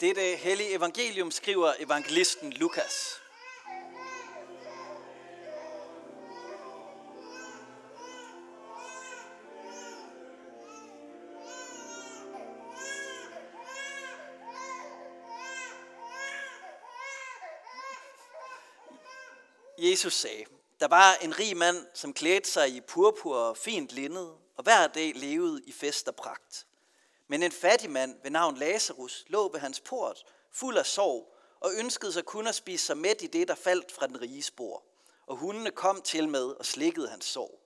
Dette hellige evangelium skriver evangelisten Lukas. Jesus sagde, der var en rig mand, som klædte sig i purpur og fint linned, og hver dag levede i fest og pragt. Men en fattig mand ved navn Lazarus lå ved hans port, fuld af sorg, og ønskede sig kun at spise sig mæt i det, der faldt fra den rige spor. Og hundene kom til med og slikkede hans sorg.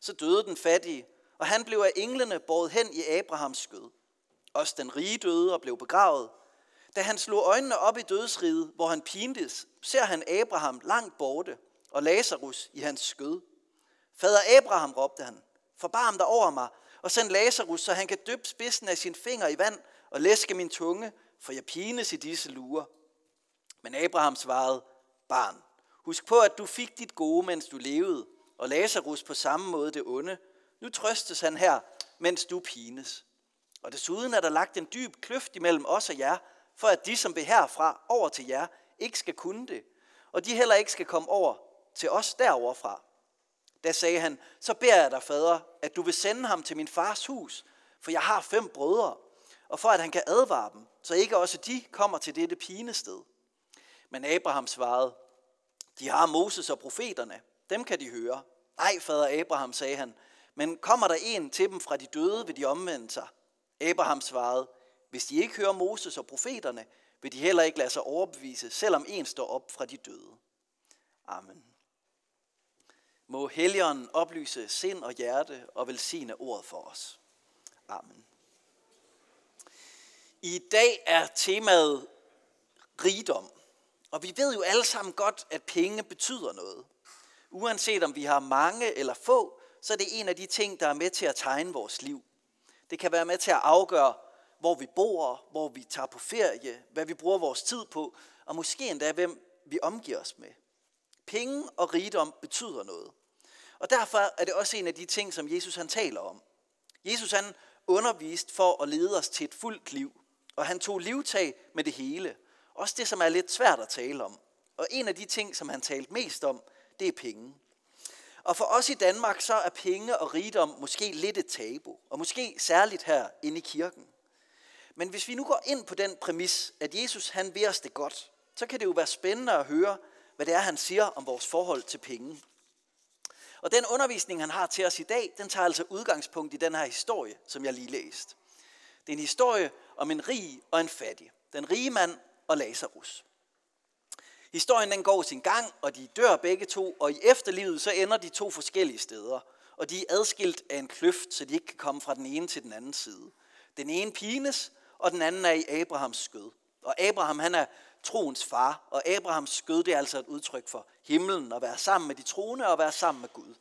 Så døde den fattige, og han blev af englene båret hen i Abrahams skød. Også den rige døde og blev begravet. Da han slog øjnene op i dødsriget, hvor han pintes, ser han Abraham langt borte, og Lazarus i hans skød. Fader Abraham, råbte han, forbarm dig over mig, og send Lazarus, så han kan dyppe spidsen af sin finger i vand og læske min tunge, for jeg pines i disse lurer. Men Abraham svarede, barn, husk på, at du fik dit gode, mens du levede, og Lazarus på samme måde det onde. Nu trøstes han her, mens du pines. Og desuden er der lagt en dyb kløft imellem os og jer, for at de, som vil herfra over til jer, ikke skal kunne det, og de heller ikke skal komme over til os deroverfra. Da sagde han, så beder jeg dig, fader, at du vil sende ham til min fars hus, for jeg har fem brødre, og for at han kan advare dem, så ikke også de kommer til dette pinested. Men Abraham svarede, de har Moses og profeterne, dem kan de høre. Nej, fader Abraham, sagde han, men kommer der en til dem fra de døde, vil de omvende sig. Abraham svarede, hvis de ikke hører Moses og profeterne, vil de heller ikke lade sig overbevise, selvom en står op fra de døde. Amen. Må Helligånden oplyse sind og hjerte og velsigne ordet for os. Amen. I dag er temaet rigdom. Og vi ved jo alle sammen godt, at penge betyder noget. Uanset om vi har mange eller få, så er det en af de ting, der er med til at tegne vores liv. Det kan være med til at afgøre, hvor vi bor, hvor vi tager på ferie, hvad vi bruger vores tid på, og måske endda, hvem vi omgiver os med. Penge og rigdom betyder noget. Og derfor er det også en af de ting, som Jesus han taler om. Jesus han undervist for at lede os til et fuldt liv. Og han tog livtag med det hele. Også det, som er lidt svært at tale om. Og en af de ting, som han talte mest om, det er penge. Og for os i Danmark, så er penge og rigdom måske lidt et tabu. Og måske særligt her inde i kirken. Men hvis vi nu går ind på den præmis, at Jesus han ved os det godt, så kan det jo være spændende at høre, hvad det er, han siger om vores forhold til penge. Og den undervisning, han har til os i dag, den tager altså udgangspunkt i den her historie, som jeg lige læste. Det er en historie om en rig og en fattig. Den rige mand og Lazarus. Historien den går sin gang, og de dør begge to, og i efterlivet så ender de to forskellige steder. Og de er adskilt af en kløft, så de ikke kan komme fra den ene til den anden side. Den ene pines, og den anden er i Abrahams skød. Og Abraham han er troens far, og Abrahams skød det er altså et udtryk for himlen, at være sammen med de troende og være sammen med Gud.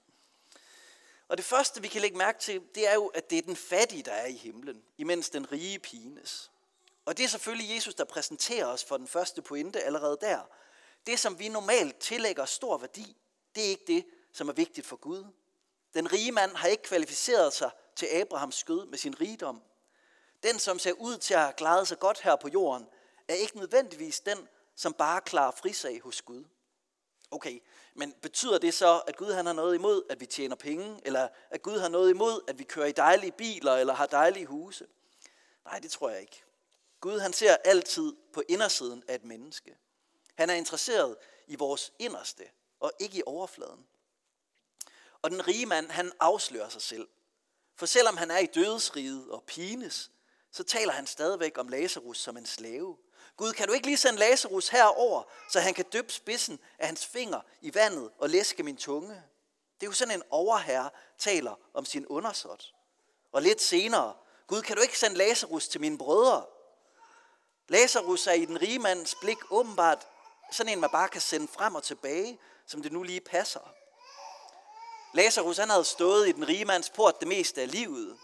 Og det første, vi kan lægge mærke til, det er jo, at det er den fattige, der er i himlen, imens den rige pines. Og det er selvfølgelig Jesus, der præsenterer os for den første pointe allerede der. Det, som vi normalt tillægger stor værdi, det er ikke det, som er vigtigt for Gud. Den rige mand har ikke kvalificeret sig til Abrahams skød med sin rigdom. Den, som ser ud til at have klaret sig godt her på jorden, er ikke nødvendigvis den, som bare klarer frisag hos Gud. Okay, men betyder det så, at Gud han har noget imod, at vi tjener penge, eller at Gud har noget imod, at vi kører i dejlige biler, eller har dejlige huse? Nej, det tror jeg ikke. Gud han ser altid på indersiden af et menneske. Han er interesseret i vores inderste, og ikke i overfladen. Og den rige mand, han afslører sig selv. For selvom han er i dødsriget og pines, så taler han stadigvæk om Lazarus som en slave. Gud, kan du ikke lige sende Lazarus herover, så han kan dyppe spidsen af hans finger i vandet og læske min tunge? Det er jo sådan en overherre taler om sin undersåt. Og lidt senere, Gud, kan du ikke sende Lazarus til mine brødre? Lazarus er i den rige mands blik åbenbart sådan en, man bare kan sende frem og tilbage, som det nu lige passer. Lazarus han havde stået i den rige mands port det meste af livet.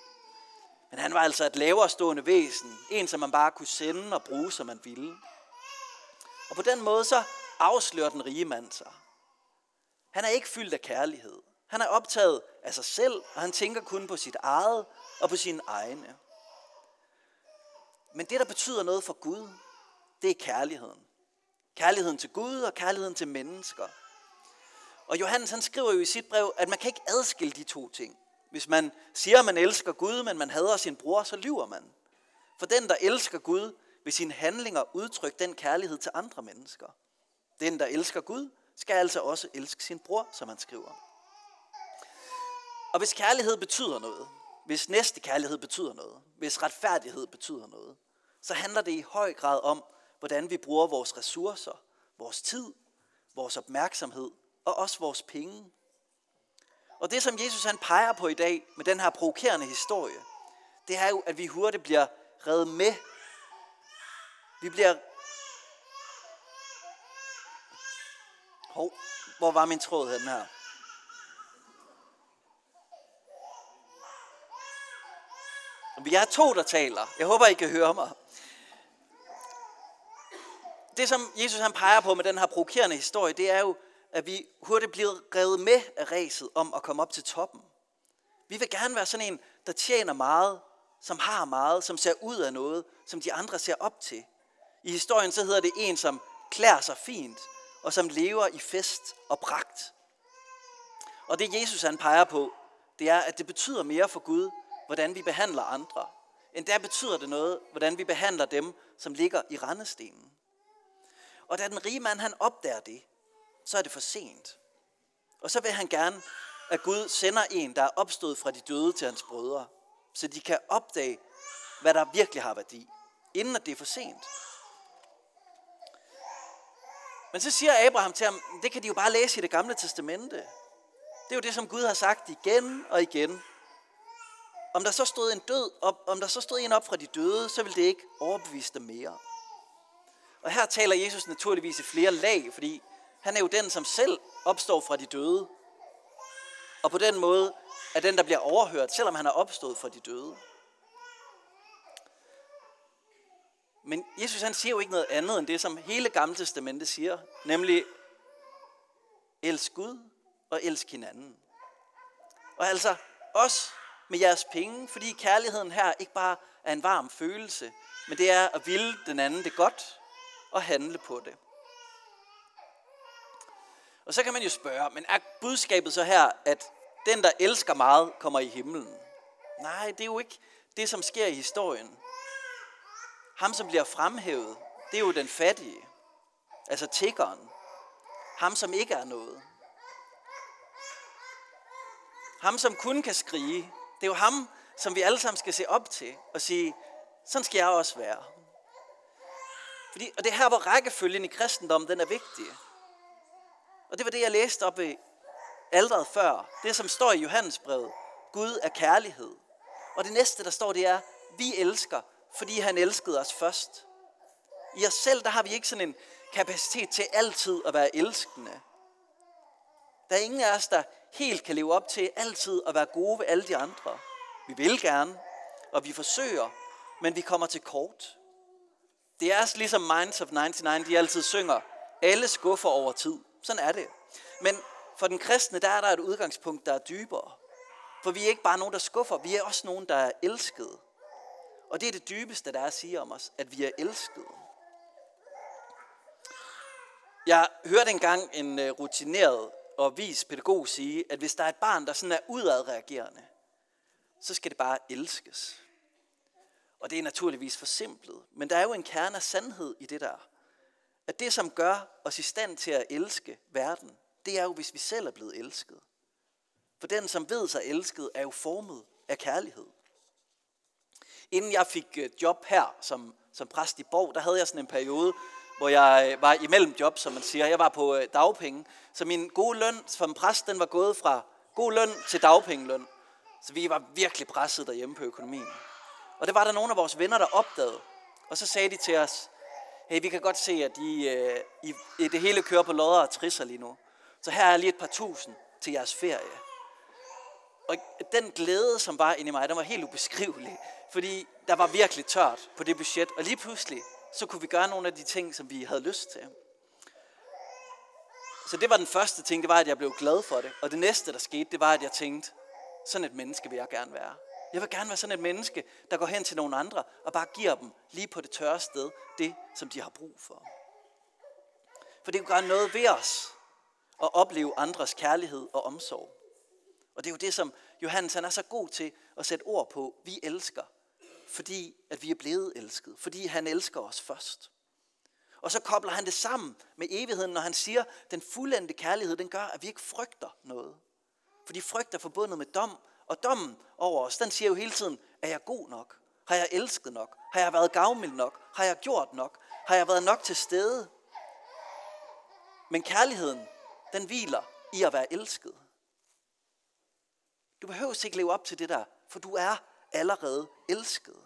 Men han var altså et lavere stående væsen. En, som man bare kunne sende og bruge, som man ville. Og på den måde så afslører den rige mand sig. Han er ikke fyldt af kærlighed. Han er optaget af sig selv, og han tænker kun på sit eget og på sine egne. Men det, der betyder noget for Gud, det er kærligheden. Kærligheden til Gud og kærligheden til mennesker. Og Johannes han skriver jo i sit brev, at man kan ikke adskille de to ting. Hvis man siger, at man elsker Gud, men man hader sin bror, så lyver man. For den, der elsker Gud, vil sine handlinger udtrykke den kærlighed til andre mennesker. Den, der elsker Gud, skal altså også elske sin bror, som han skriver. Og hvis kærlighed betyder noget, hvis næste kærlighed betyder noget, hvis retfærdighed betyder noget, så handler det i høj grad om, hvordan vi bruger vores ressourcer, vores tid, vores opmærksomhed og også vores penge. Og det, som Jesus han peger på i dag med den her provokerende historie, det er jo, at vi hurtigt bliver reddet med. Vi bliver... Hov, hvor var min tråd den her? Vi er to, der taler. Jeg håber, I kan høre mig. Det, som Jesus han peger på med den her provokerende historie, det er jo, at vi hurtigt bliver revet med af ræset om at komme op til toppen. Vi vil gerne være sådan en, der tjener meget, som har meget, som ser ud af noget, som de andre ser op til. I historien så hedder det en, som klæder sig fint, og som lever i fest og pragt. Og det Jesus han peger på, det er, at det betyder mere for Gud, hvordan vi behandler andre. end der betyder det noget, hvordan vi behandler dem, som ligger i rendestenen. Og da den rige mand han opdager det, så er det for sent. Og så vil han gerne, at Gud sender en, der er opstået fra de døde til hans brødre, så de kan opdage, hvad der virkelig har værdi, inden at det er for sent. Men så siger Abraham til ham, det kan de jo bare læse i det gamle testamente. Det er jo det, som Gud har sagt igen og igen. Om der så stod en død op, om der så stod en op fra de døde, så vil det ikke overbevise dem mere. Og her taler Jesus naturligvis i flere lag, fordi han er jo den, som selv opstår fra de døde. Og på den måde er den, der bliver overhørt, selvom han er opstået fra de døde. Men Jesus han siger jo ikke noget andet end det, som hele Gamle Testamente siger, nemlig elsk Gud og elsk hinanden. Og altså os med jeres penge, fordi kærligheden her ikke bare er en varm følelse, men det er at ville den anden det godt og handle på det. Og så kan man jo spørge, men er budskabet så her, at den, der elsker meget, kommer i himlen? Nej, det er jo ikke det, som sker i historien. Ham, som bliver fremhævet, det er jo den fattige. Altså tiggeren. Ham, som ikke er noget. Ham, som kun kan skrige. Det er jo ham, som vi alle sammen skal se op til og sige, sådan skal jeg også være. Fordi, og det er her, hvor rækkefølgen i kristendommen den er vigtig. Og det var det, jeg læste op i alderet før. Det, som står i Johannesbrevet. Gud er kærlighed. Og det næste, der står, det er, vi elsker, fordi han elskede os først. I os selv, der har vi ikke sådan en kapacitet til altid at være elskende. Der er ingen af os, der helt kan leve op til altid at være gode ved alle de andre. Vi vil gerne, og vi forsøger, men vi kommer til kort. Det er altså ligesom Minds of 99, de altid synger, alle skuffer over tid. Sådan er det. Men for den kristne, der er der et udgangspunkt, der er dybere. For vi er ikke bare nogen, der skuffer, vi er også nogen, der er elskede. Og det er det dybeste, der er at sige om os, at vi er elskede. Jeg hørte engang en øh, rutineret og vis pædagog sige, at hvis der er et barn, der sådan er udadreagerende, så skal det bare elskes. Og det er naturligvis forsimplet. Men der er jo en kerne af sandhed i det der. At det, som gør os i stand til at elske verden, det er jo, hvis vi selv er blevet elsket. For den, som ved sig elsket, er jo formet af kærlighed. Inden jeg fik øh, job her som, som præst i Borg, der havde jeg sådan en periode, hvor jeg øh, var imellem job, som man siger. Jeg var på øh, dagpenge. Så min gode løn som præst, den var gået fra god løn til dagpengeløn. Så vi var virkelig presset derhjemme på økonomien. Og det var der nogle af vores venner, der opdagede. Og så sagde de til os, hey, vi kan godt se, at I, øh, I, det hele kører på lodder og trisser lige nu. Så her er lige et par tusind til jeres ferie. Og den glæde, som var inde i mig, den var helt ubeskrivelig. Fordi der var virkelig tørt på det budget. Og lige pludselig, så kunne vi gøre nogle af de ting, som vi havde lyst til. Så det var den første ting, det var, at jeg blev glad for det. Og det næste, der skete, det var, at jeg tænkte, sådan et menneske vil jeg gerne være. Jeg vil gerne være sådan et menneske, der går hen til nogle andre og bare giver dem lige på det tørre sted det, som de har brug for. For det gør noget ved os at opleve andres kærlighed og omsorg. Og det er jo det, som Johannes han er så god til at sætte ord på. Vi elsker, fordi at vi er blevet elsket. Fordi han elsker os først. Og så kobler han det sammen med evigheden, når han siger, at den fuldendte kærlighed, den gør, at vi ikke frygter noget. Fordi frygt er forbundet med dom, og dommen over os, den siger jo hele tiden, er jeg god nok? Har jeg elsket nok? Har jeg været gavmild nok? Har jeg gjort nok? Har jeg været nok til stede? Men kærligheden, den hviler i at være elsket. Du behøver ikke leve op til det der, for du er allerede elsket.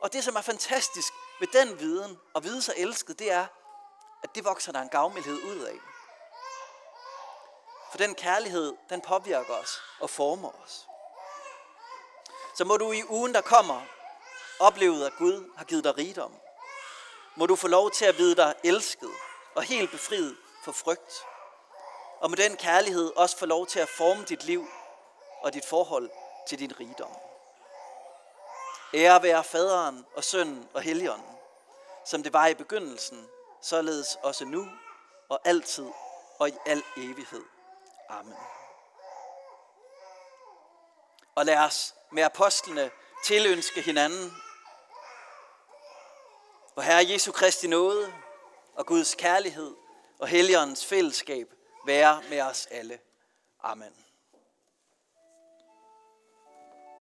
Og det, som er fantastisk ved den viden, og vide sig elsket, det er, at det vokser der en gavmildhed ud af. For den kærlighed, den påvirker os og former os. Så må du i ugen, der kommer, opleve, at Gud har givet dig rigdom. Må du få lov til at vide dig elsket og helt befriet for frygt. Og med den kærlighed også få lov til at forme dit liv og dit forhold til din rigdom. Ære være faderen og sønnen og helligånden, som det var i begyndelsen, således også nu og altid og i al evighed. Amen. Og lad os med apostlene tilønske hinanden. Hvor Herre Jesu Kristi nåde og Guds kærlighed og Helligåndens fællesskab være med os alle. Amen.